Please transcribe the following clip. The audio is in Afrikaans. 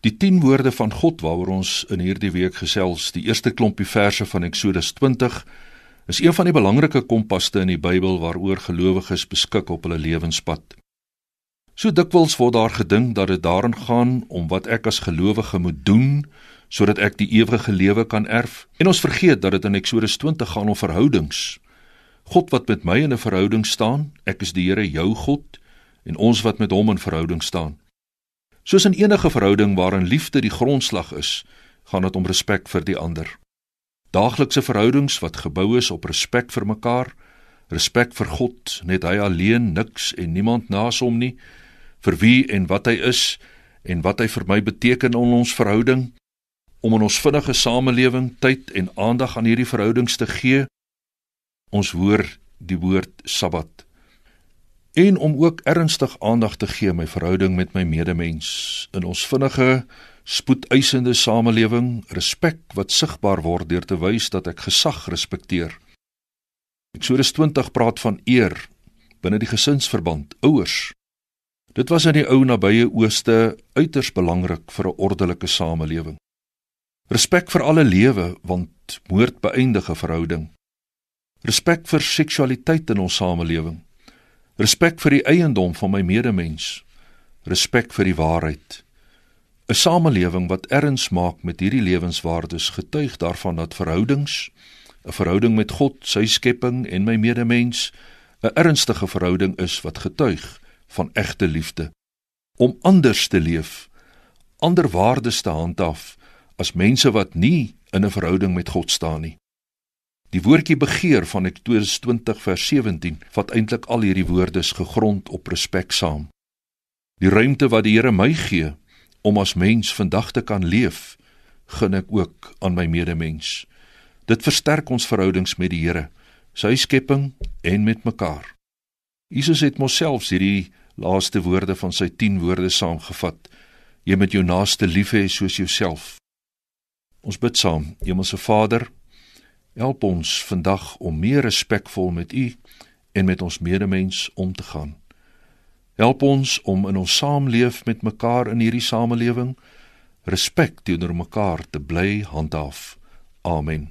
Die 10 woorde van God waaroor ons in hierdie week gesels, die eerste klompie verse van Eksodus 20, is een van die belangrike kompaste in die Bybel waaroor gelowiges beskik op hulle lewenspad. So dikwels word daar gedink dat dit daarin gaan om wat ek as gelowige moet doen sodat ek die ewige lewe kan erf, en ons vergeet dat dit in Eksodus 20 gaan om verhoudings. God wat met my in 'n verhouding staan, ek is die Here jou God, en ons wat met hom in verhouding staan. Soos in enige verhouding waarin liefde die grondslag is, gaan dit om respek vir die ander. Daaglikse verhoudings wat gebou is op respek vir mekaar, respek vir God, net hy alleen, niks en niemand naas hom nie, vir wie en wat hy is en wat hy vir my beteken in ons verhouding, om in ons vinnige samelewing tyd en aandag aan hierdie verhoudings te gee. Ons hoor die woord Sabbat en om ook ernstig aandag te gee my verhouding met my medemens in ons vinnige spoedeisende samelewing respek wat sigbaar word deur te wys dat ek gesag respekteer. Eksodus 20 praat van eer binne die gesinsverband, ouers. Dit was in die ou nabye ooste uiters belangrik vir 'n ordelike samelewing. Respek vir alle lewe want moord beëindig 'n verhouding. Respek vir seksualiteit in ons samelewing Respek vir die eiendom van my medemens. Respek vir die waarheid. 'n Samelewing wat erns maak met hierdie lewenswaardes getuig daarvan dat verhoudings, 'n verhouding met God, sy skepping en my medemens, 'n ernstige verhouding is wat getuig van egte liefde. Om anders te leef, ander waardes te handhaaf as mense wat nie in 'n verhouding met God staan nie. Die woordjie begeer van Eksodus 20 vers 17 vat eintlik al hierdie woordes gegrond op respek saam. Die ruimte wat die Here my gee om as mens vandag te kan leef, gun ek ook aan my medemens. Dit versterk ons verhoudings met die Here, sy skepping en met mekaar. Jesus het mos selfs hierdie laaste woorde van sy 10 woorde saamgevat: Jy moet jou naaste lief hê soos jouself. Ons bid saam. Hemelse Vader, Help ons vandag om meer respekvol met U en met ons medemens om te gaan. Help ons om in ons saamleef met mekaar in hierdie samelewing respek teenoor mekaar te bly handhaaf. Amen.